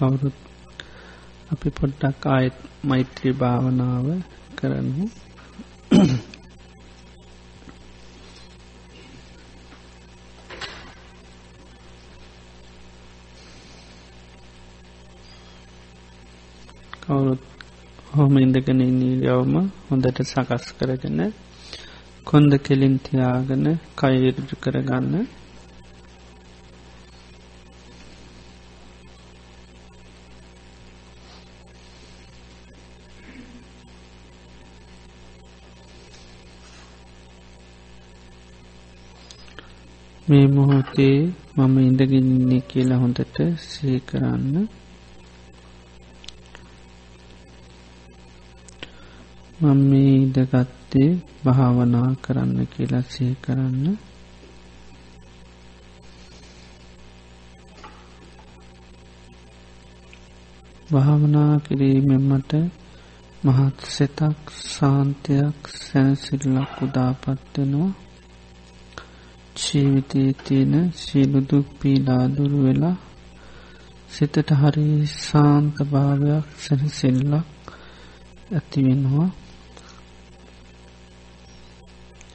කවුරුත් අපි පොඩ්ඩක් ආයත් මෛත්‍රී භාවනාව කරන්න කවුරුත් හොම ඉඳගෙන ඉනීරියවම හොඳට සකස් කරගෙන කොන්ද කෙලින් තියාගෙන කයරුජු කරගන්න. මේ මොහොතේ මම ඉඳගන්නේ කියලා හොඳට සීකරන්න මම මේ ඉදගත්තේ භාවනා කරන්න කියලා සේ කරන්න. භාවනා කිරීමෙන් මට මහත් සෙතක් සාන්තයක් සැනසිල්ලක් උදාපත්වෙනවා ජීවිතයේ තියෙන සීලුදුක් පීලාදුරු වෙලා සිතට හරි සාන්ත භාවයක් සැනසිල්ලක් ඇතිවෙනවා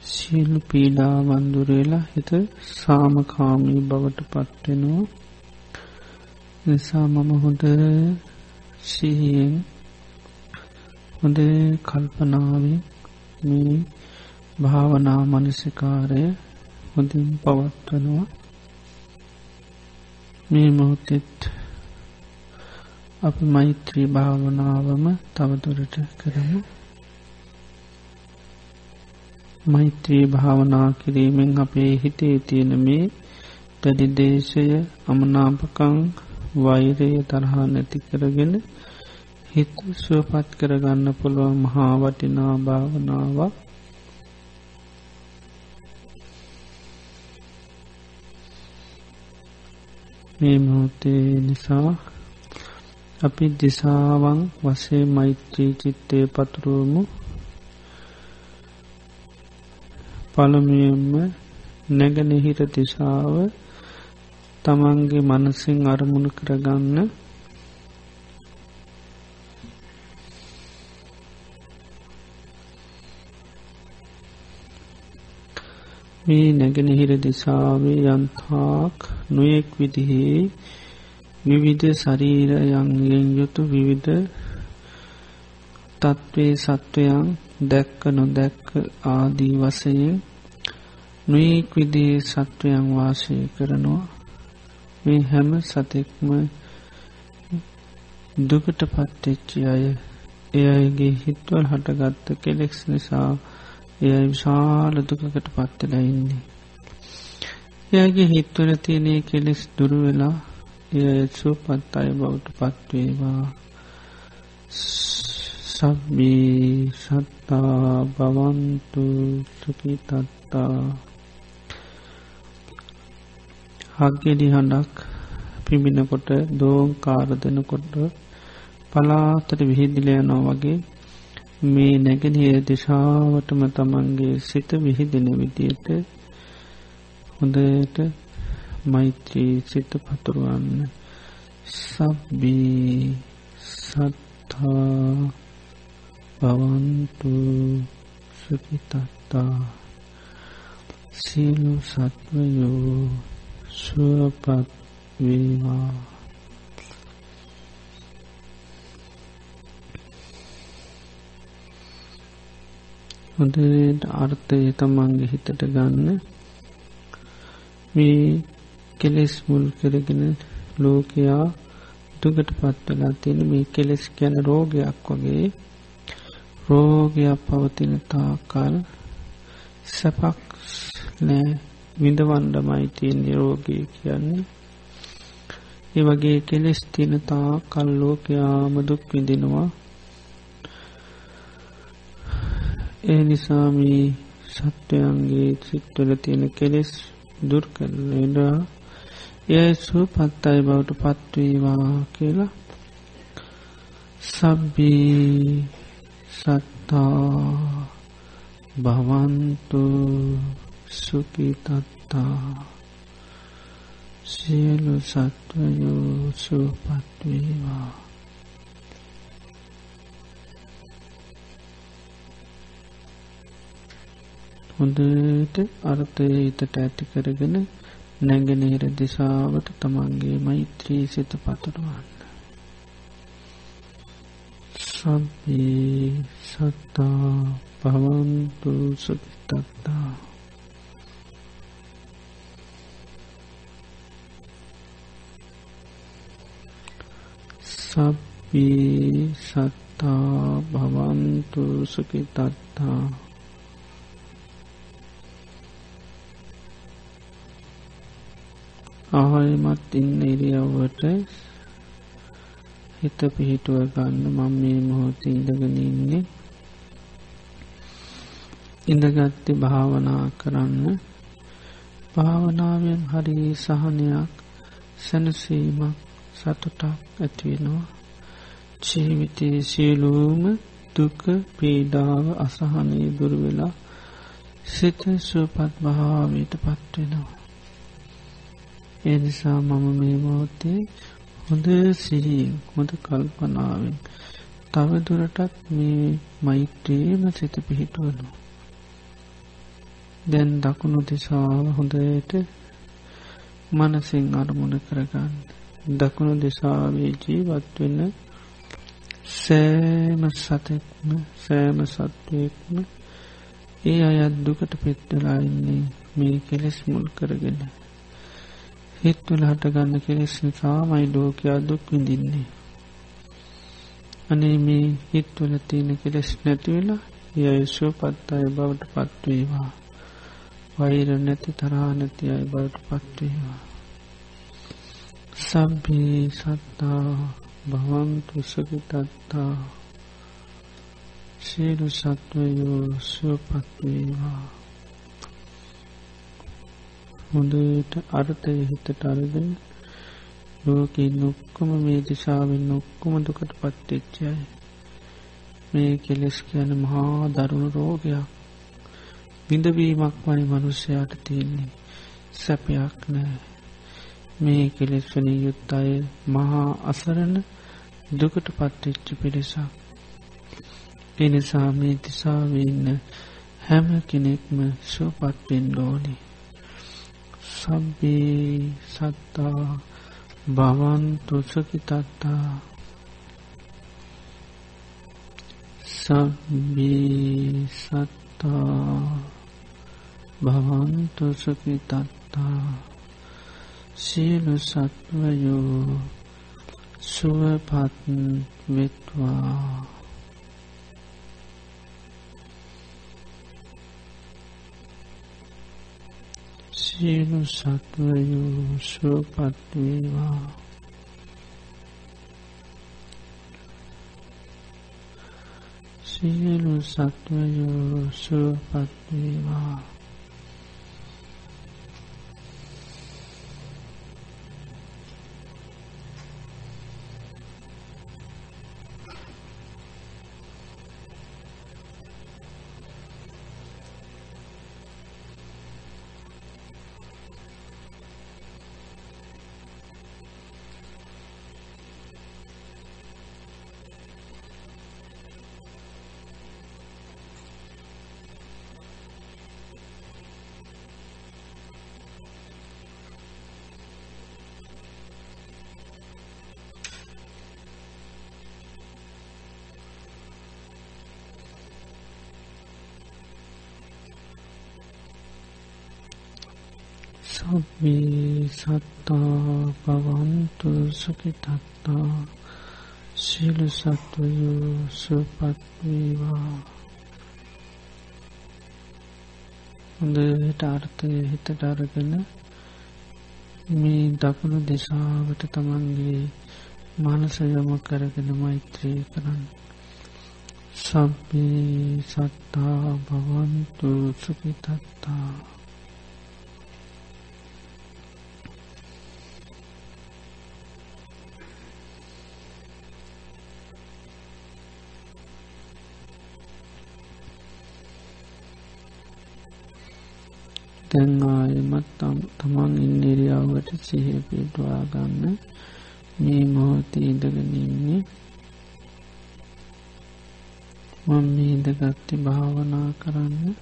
සීලු පීඩා වන්දුරේලා හිත සාමකාමී බවට පත්වෙනවා නිසා මම හොඳ සිහියෙන් හොඳ කල්පනාවෙන් මේ භාවනා මනසිකාරය හොඳින් පවත්වනවා. මේ මොහොතෙත් අප මෛත්‍රී භාවනාවම තවදුරට කරමු. මෛත්‍රී භාවනා කිරීමෙන් අපේ හිතේ තියෙන මේ දැඩිදේශය අමනාපකං වෛරය තරහා නැති කරගෙන හිත සුවපත් කරගන්න පුළුවන් මහා වටිනා භාවනාවක්. මේ මොහොතේ නිසා අපි දිසාවන් වසේ මෛත්‍රී චිත්තය පතුරුවමු. පළමියෙන්ම නැගනහිර දිසාව තමන්ගේ මනසින් අරමුණු කරගන්න මේ නැගෙනහිර දිසාවේ යන්තාක් නොයෙක් විදිහේ විවිධ ශරීරයන්ගෙන් යුතු විවිධ තත්ත්වේ සත්වයන් දැක්ක නොදැක්ක ආදී වසයෙන් නොයෙක් විදිේ සත්වයන් වාසය කරනවා. මේ හැම සතෙක්ම දුකට පත්තෙච්චි අය එය අයගේ හිත්වල් හටගත්ත කෙලෙක්ස් නිසා එය විශාල දුකකට පත්තලා ඉන්නේ. එයාගේ හිත්වල තියනේ කෙලෙස් දුරුවෙලා එය සුපත් අය බවට පත්වේවා සබ්බී සත්තා බවන්තු සුකිතත්තා හක්ගෙඩි හඬක් පිබිනකොට දෝන් කාරදනකොට පලාතට විහිදිලයනෝ වගේ මේ නැගෙනහිය දිශාවටම තමන්ගේ සිත විහිදින විදියට හොඳට මෛත්‍රී සිත පතුරුවන්න. සබ්බී සත්තා භවන්තු සුපිතත්තා සියලු සත්වයෝ සුවපත් වේවා. හොඳට අර්ථය තමන්ගේ හිතට ගන්න. මේ කෙලෙස් මුල් කරගෙන ලෝකයා දුකට පත්වෙලා තියෙන මේ කෙලෙස් ගැන රෝගයක් වගේ රෝගයක් පවතින තාකල් සැපක් නෑ. විඳවන්ඩමයි තියෙන් නිරෝගී කියන්නේ. ඒ වගේ කෙලෙස් තින තා කල්ලෝකයාම දුක් විඳිනවා. ඒ නිසාමී සත්වයන්ගේ සිත්වල තියෙන කෙලෙස් දුර් කරලඩා එය සුපත් අයි බවට පත්වීවා කියලා සබ්බී සත්තා භවන්තු සුකිතත්තා සියලු සත්වයෝ සුවපත්වේවා හොඳට අර්ථය හිතට ඇති කරගෙන නැගෙනහිර දිසාවට තමන්ගේ මෛත්‍රී සිත පතුරුවන්න. සබ්බී සත්තා පවන්තු සුකිතත්තා සබ්බී සත්තා භවන්තු සුකිතත්තා ආහයමත් ඉන්න ඉරියව්වට හිත පිහිටුව ගන්න මං මේ මොහොතේ ඉඳගෙන ඉන්නේ. ඉඳගත්ති භාවනා කරන්න. භාවනාවෙන් හරි සහනයක් සැනසීමක් සතුටක් ඇතිවෙනවා ජීවිතයේ සියලූම දුක පීඩාව අසහනය දුරවෙලා සිත සුවපත් භාවයට පත්වෙනවා එනිසා මම මේ මොහොතේ හොඳ සිහියෙන් හොඳ කල්පනාවෙන් තවදුරටත් මේ මෛත්‍රියම සිත පිහිටුවනු. දැන් දකුණු දිසාව හොඳයට මනසිං අරමුණ කරගන්න. දකුණු දිසාවේ ජීවත් වෙන්න සෑම සතෙක්ම සෑම සත්වයෙක්ම ඒ අයත් දුකට පෙත්වෙලා ඉන්නේ මේ කෙලෙස් මුල් කරගෙන හිත්වල හටගන්න කෙලෙස් නිසාමයි ලෝකයා දුක් විඳින්නේ. අනේ මේ හිත්වල තියෙන කෙලෙස් නැතිවෙලා යයිශෝ පත් අය බවට පත්වේවා. වෛර නැති තරා නැති අය බවට පත්වේවා. සබ්බී සත්තා භවන්තු සුගතත්තා සියලු සත්වයෝ සුවපත්වේවා හොඳට අර්ථය හිතට අරගෙන ලෝකී නොක්කොම මේ දිසාවෙන් නොක්කොම දුකට පත්තෙච්චයි මේ කෙලෙස් කියන මහා දරුණු රෝගයක් බිඳවීමක් වනි මනුෂ්‍යයාට තියන්නේ සැපයක් නෑ. මේ කෙලෙස්වන යුත් අය මහා අසරණ දුකට පත්වෙච්ච පිරිසක්. එනිසා මේ දිසාවන්න හැම කෙනෙක්ම සුවපත්වෙන් ලෝනිි සබ්බේ සත්තා භවන්තු සුඛිතත්තා සබ්බේ සත්තා භවන්තු සුඛිතත්තා සියලු සත්වයෝ සුවපත් වෙත්වා සියලු සත්වයෝ සුවපත්වේවා. සියලු සත්වයෝ සුවපත්වේවා. සබ්බේ සත්තා පවන්තු සුඛිතත්තා සියලු සත්වයෝ සුවපත් වේවා හොඳට අර්ථය හිතට අරගෙන මේ දකුණු දෙසාවට තමන්ගේ මනස යොම කරගෙන මෛත්‍රී කරන්න. සබ්බේ සත්තා භවන්තු සුඛිතත්තා. තැංආයමත් තමන් ඉන්නේරියාවට සිහ පිටවා ගන්න. මේ මොහොතේ ඉඳගෙනන්නේ මං මේදගත්ති භාවනා කරන්න.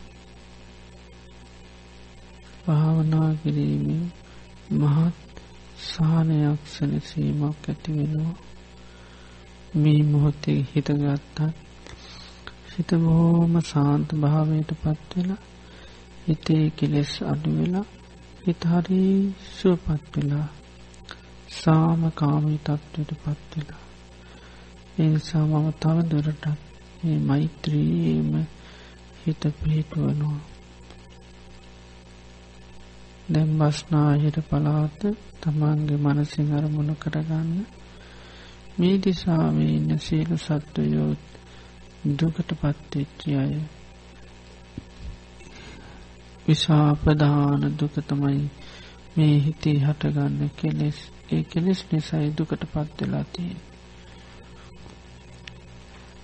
භාවනා කිරීමෙන් මහත් සානයක් සැනසීමක් ඇති වෙනවා. මේ මොහොතේ හිතගත්තත් හිත බොහෝම සාන්ත භාවයට පත්වෙලා හිතේ කෙලෙස් අඩුවෙලා හිතහරි සුවපත් වෙලා සාම කාමී තත්ත්වයට පත්වෙලා එනිසා මම තව දුරටත් මේ මෛත්‍රීම හිත පිහිටුවනවා. දැම් බස්නාහිට පලාත තමන්ගේ මනසිං අරමුණ කරගන්න. මේ දිසාවේ ඉන්න සියලු සත්වයෝත් දුකට පත්වෙච්චි අය විශාපදාන දුක තමයි මේ හිතේ හටගන්න කෙලෙස්. ඒ කෙලෙස් නිසයි දුකට පත්වෙලා තියෙන්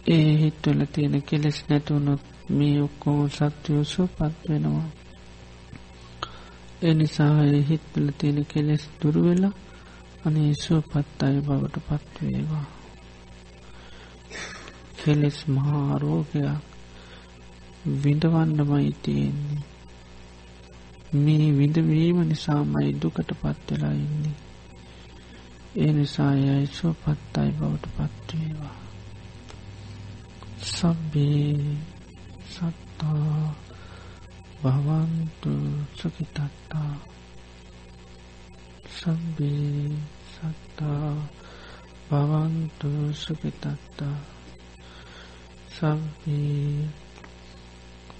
ඒ හිත්වල තියෙන කෙලෙස් නැතුවනොත් මේ ඔක්කෝ සත්‍යයෝසු පත් වෙනවා. එනිසා හිත්වල තියෙන කෙලෙස් දුරුවෙලා අනේ සුවපත් අය බවට පත්වේවා කෙලෙස් මහාරෝගයක් විඳවන්නමයි තියෙන්නේ. මේ විඳවීම නිසාමයි දුකට පත්වෙලා ඉන්නේ. ඒ නිසා යයි සුවපත් අයි බවට පත්වේවා සබ්බේ සත්තා භවන්තු සුකිතත්තා සබ්බේ සත්තා භවන්තු සුකිතත්තා සබ්බේ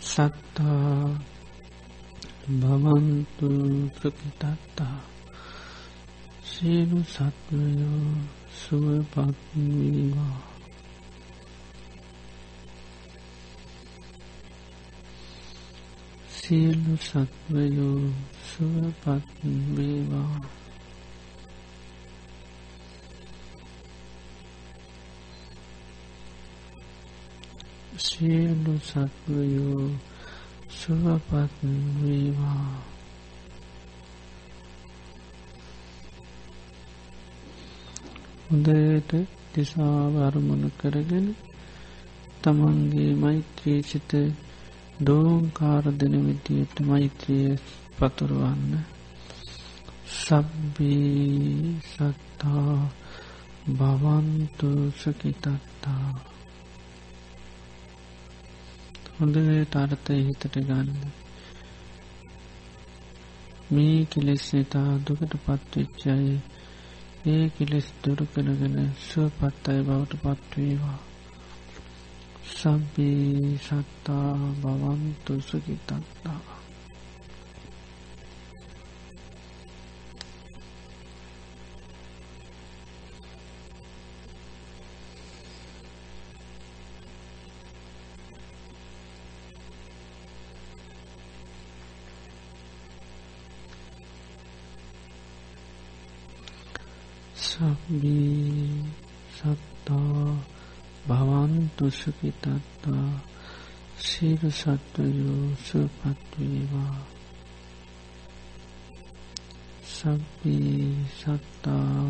සත්තා භවන්තු සුකිතත්තා සියලු සත්වයෝ සුවපත් වේවා සියලු සත්වයෝ සුවපත් වේවා සියලු සත්වයෝ සුවපත් වේවා හොඳට දිසාව අරමුණ කරගෙන තමන්ගේ මෛත්‍රී සිත දෝංකාර දෙන විදියට මෛත්‍රිය පතුරුවන්න. සබ්බී සත්තා භවන්තු සකිතත්තා හොඳට අර්ථය හිතට ගන්න. මේ කෙලෙස් නතා දුකට පත්වෙච්චාය ඒ කෙලෙස් දුරු කරගෙන සුවපත් අය බවට පත්වේවා සබ්බේ සත්තා භවන්තු සුඛිතත්තා. සබ්බේ සත්තා භවන්තු සුඛිතත්තා සියලු සත්වයෝ සුවපත්වේවා සබ්බේ සත්තා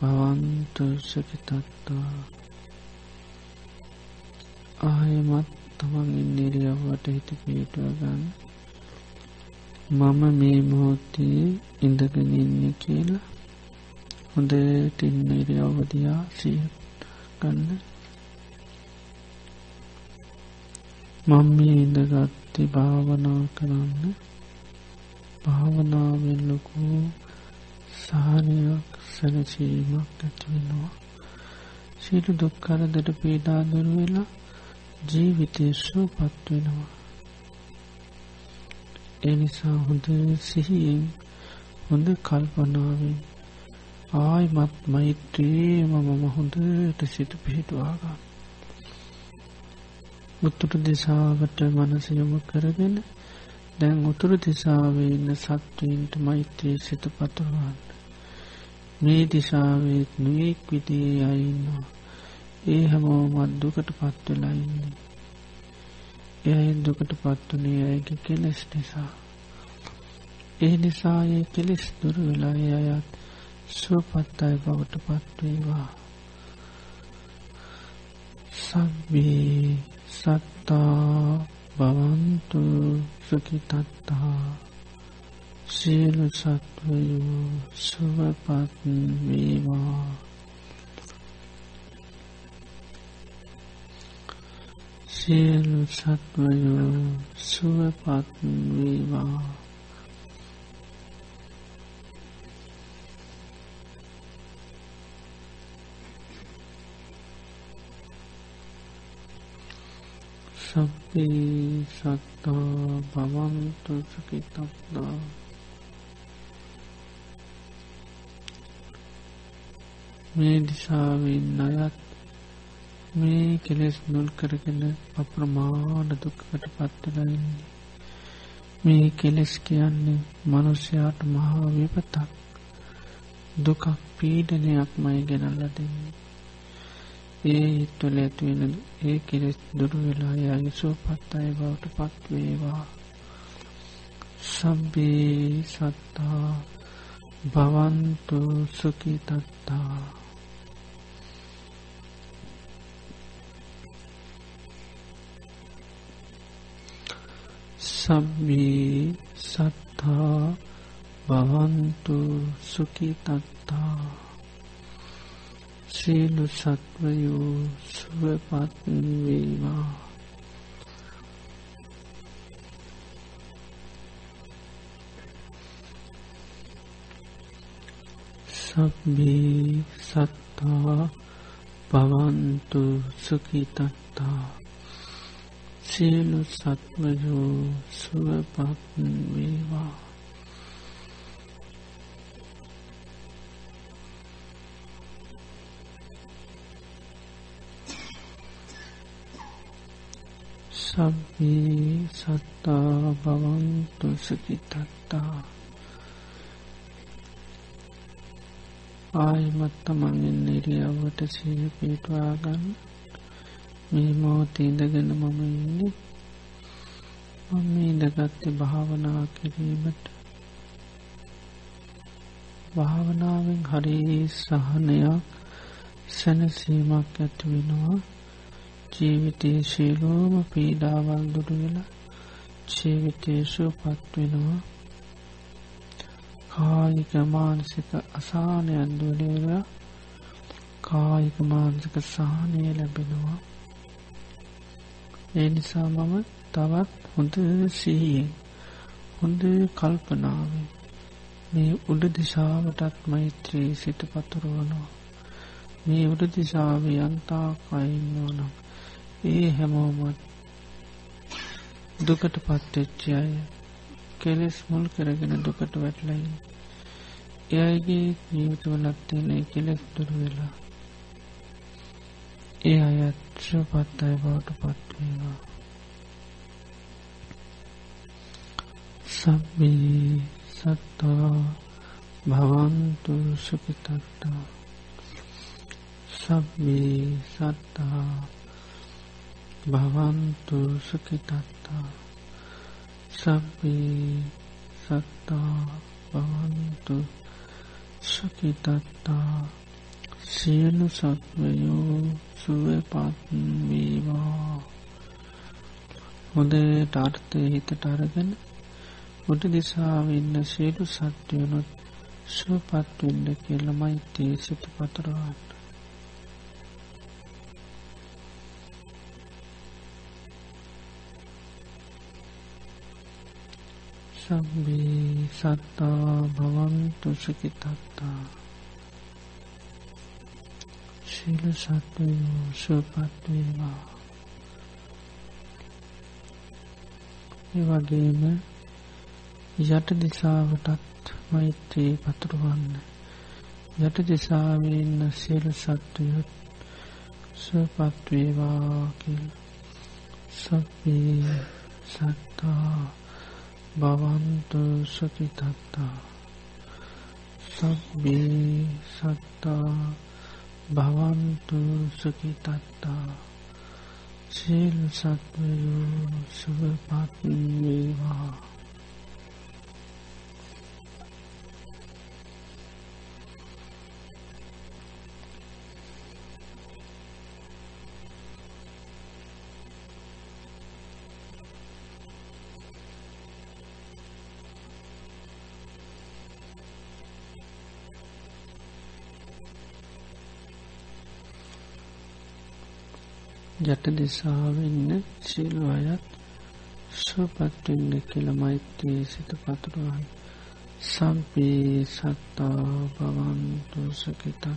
භවන්තු සුඛිතත්තා ආයමත් තමන් ඉන්නේරියවට හිත පිටුව ගන්න මම මේ මොහොතේ ඉඳගෙන ඉන්නේ කියලා හොඳට ඉන්න ඉරියව්වදියා සිය ගන්න. මම මේ ඉඳගත්ති භාවනා කරන්න. භාවනාවෙන් ලොකු සහනයක් සැනසීමක් ඇතිවෙනවා සියලු දුක්කරදට පීඩා දුරුවෙලා ජීවිතය සූපත් වෙනවා. එනිසා හොඳ සිහියෙන් හොඳ කල්පනාවෙන් ආයිමත් මෛත්‍රී මම හොඳට සිත පිහිටවාගන්න උත්තුරු දිසාවට මනස යොමු කරගෙන දැන් උතුරු දිසාවේ ඉන්න සත්වීන්ට මෛත්‍රී සිත පතුරවන්න. මේ දිසාවේත් නුවෙක් විදිේ අයින්නවා ඒ හැමෝමත් දුකට පත්වෙලා ඉන්නේ. එය දුකට පත්වනේ ඇගේ කෙලෙස් නිසා. ඒ නිසායේ කෙලෙස් දුරු වෙලා අයත් සුවපත් අය බවට පත්වේවා සබ්බේ සත්තා භවන්තු සුකිතත්තා සියලු සත්වයෝ සුවපත් වේවා. සියලු සත්වයෝ සුවපත් වේවා. සබ්බේ සත්තා භවන්තු සුඛිතත්තා මේ දිසාවෙන් අයත් මේ කෙලෙස් මුල් කරගෙන අප්‍රමාණ දුක්කට පත්වෙලඉන්නේ මේ කෙලෙස් කියන්නේ මනුෂ්‍යයාට මහා විපතක්. දුකක් පීඩනයක් මයි ගෙනල්ල දෙන්නේ. ඒ හිත්වල ඇතිවෙන ඒ කෙරෙස් දුරු වෙලා යාගේ සුවපත් අය බවට පත්වේවා සබ්බේ සත්තා භවන්තු සුකිතත්තා සබ්බී සත්තා භවන්තු සුකිතත්තා සියලු සත්වයෝ සුවපත් වේවා සබ්බේ සත්තා පවන්තු සුඛිතත්තා සියලු සත්වයෝ සුවපත් වේවා සබ්බේ සත්තා භවන්තු සුඛිතත්තා. ආයමත් තමන්ගෙන් නිරියවට සිය පිටවාගන්න මේ මෝතේ ඉඳගෙන මම ඉන්නේ. මම ඉඳගත්තේ භාවනා කිරීමට. භාවනාවෙන් හරි සහනයක් සැනසීමක් ඇති වෙනවා. ජීවිතයේ ශීලෝම පීඩාවල් දුරුවෙලා ජීවිතේශු පත්වෙනවා කායික මානසික අසානයන් දුවලේලා කායික මානසික සානය ලැබෙනවා. ඒ නිසා මම තවත් හොඳ සීයෙන් හොඳ කල්පනාවෙන් මේ උඩ දිශාවටත් මෛත්‍රී සිත පතුරුවනවා. මේ උඩ දිශාව යන්තා කයින්නවා නම් ඒ හැමෝමත් දුකට පත්වෙච්චි අය කෙලෙස් මුල් කරගෙන දුකට වැටලයි. එයගේ ජීවිතවලත්තියන කෙලෙස් දුර වෙලා ඒ අයත්්‍ර පත් අය බවට පත්වේවා සබ්බී සත්තා භවන්තු සුපිතත්තා සබ්බී සත්තා භවන්තු සුකිතත්තා සබ්බේ සත්තා භවන්තු සුකිතත්තා සියලු සත්වයෝ සුවපත්වීවා හොඳට අර්ථය හිතට අරගෙන උඩ දිසාවෙන්න සියලු සත්වයනුත් සුවපත්වෙන්න කියලමයිතේ සිත පතරවාන්න. සබ්බේ සත්තා භවන්තු සුඛිතත්තා. ශීල සත්වයෝ සුවපත් වේවා. ඒ වගේම යට දිසාවටත් මෛත්‍රී පතුරවන්න. යට දිසාවේ ඉන්න සියලු සත්වයොත් සුවපත් වේවා කියලා. සබ්බේ සත්තා භවන්තු සුඛිතත්තා සබ්බේ සත්තා භවන්තු සුඛිතත්තා සීල සත්වයෝ සුභපත් වේවා. ජට දෙසාාවන්න සිල්ු අයත් සුපත්වෙන්න කියල මෛත්‍රී සිත පතුරුවන් සම්පී සත්තා භවන්තුසකිතත්තා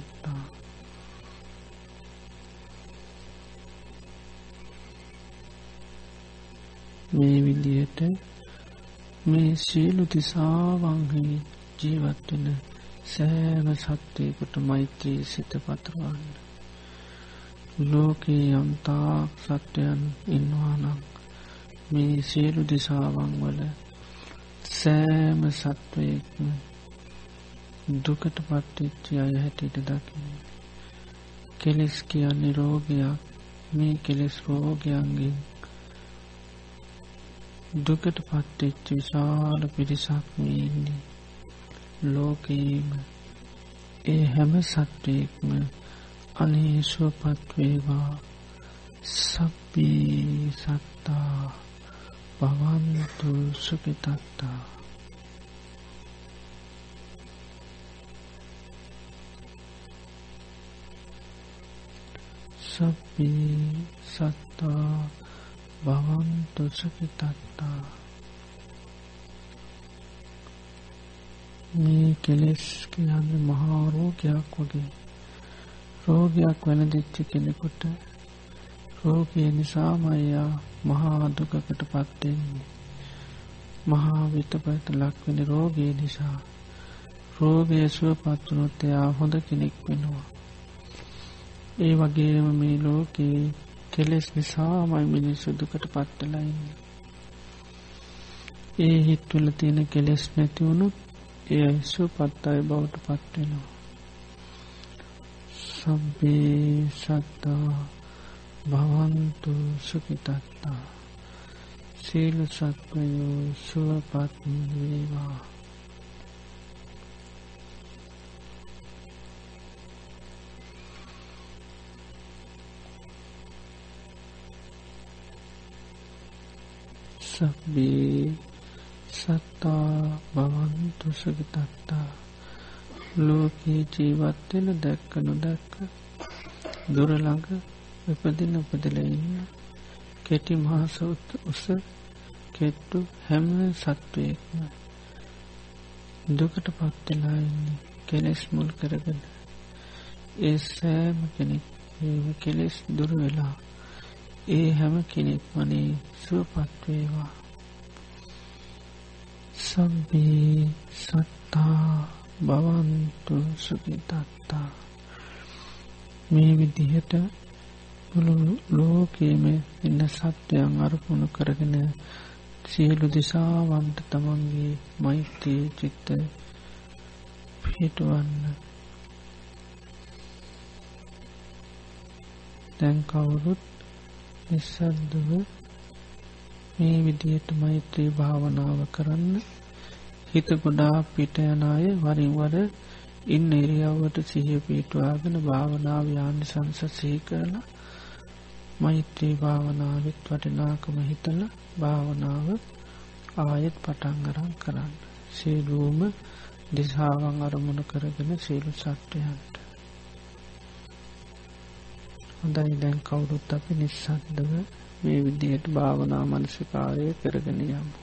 මේ විදියට මේ සියලු තිසාවංහි ජීවත්වෙන සෑම සත්වයකුට මෛත්‍රී සිත පතුරුවන්න. ලෝකයේ යම්තාක් සත්වයන් ඉන්නවානම් මේ සියලු දිසාවන් වල සෑම සත්වයෙක්ම දුකට පත්තිච්චි අය හැටියට දකින. කෙලෙස් කියන්නේ රෝගයක් මේ කෙලෙස් රෝගයන්ගෙන් දුකට පත්තිච්ච විශාල පිරිසක් මේන්නේ ලෝකයේම ඒ හැම සත්වයෙක්ම අනේශුවපත්වේවා සබ්බී සත්තා භවන්තු සුපිතත්තා සබ්බී සත්තා භවන්තු සුපිතත්තා මේ කෙලෙස් කියන්න මහාරෝගයක් වගේ රෝගයක් වැනදිච්ච කෙනෙකුට රෝගය නිසාමයියා මහා දුකකට පත්වෙන්නේ මහා විත පැත ලක්වෙන රෝගය නිසා රෝගය සුව පත්වනොත්තයා හොඳ කෙනෙක් වෙනවා. ඒ වගේම මේ ලෝකයේ කෙලෙස් නිසාමයි මිනිස්සු දුකට පත්වලයින්න ඒ හිත්වල තියෙන කෙලෙස් නැතිවුණුත් ඒ අයිස්සු පත් අය බවට පත්වෙනවා සබ්බේ සත්තා භවන්තු සුකිතත්තා සීලු සත්වයෝ සුවපත් වේවා සබ්බේ සත්තා භවන්තු සුකිතත්තා ලෝකයේ ජීවත්වෙන දැක්ක නොදැක්ක දුරළඟ උපදින උපදල ඉන්න කෙටි මහසෞත් උස කෙට්ටු හැම සත්වයෙක්ම දුකට පත්වෙලා ඉන්නේ කෙලෙස් මුල් කරගෙන ඒ සෑම කෙනෙක් කෙලෙස් දුර වෙලා ඒ හැම කෙනෙක් වනේ සුවපත්වේවා සම්බී සත්තා. භවන්තු සුකිතත්තා මේ විදිහට පුළු ලෝකේම ඉන්න සත්වයන් අරපුුණු කරගෙන සියලු දිසාවන්ට තමන්ගේ මෛත්‍රී චිත්ත පිටුවන්න දැන් කවුරුත් නිස්සද්දව මේ විදියට මෛත්‍රී භාවනාව කරන්න හිත ගොඩා පිට යනාය වරින්වර ඉන්න එරියාවට සිහිය පිටවාගෙන භාවනාව යානි සංස සහි කරලා මෛත්‍රී භාවනාවත් වටිනාකම හිතල භාවනාව ආයෙත් පටන්ගරන් කරන්න. සේලූම දිසාවන් අරමුණ කරගෙන සේලු සත්වයන්ට. හොඳයි. දැන් කවුරුත් අපි නිස්සද්දව මේ විදියට භාවනා මනසිකාරය කරගෙන යමු.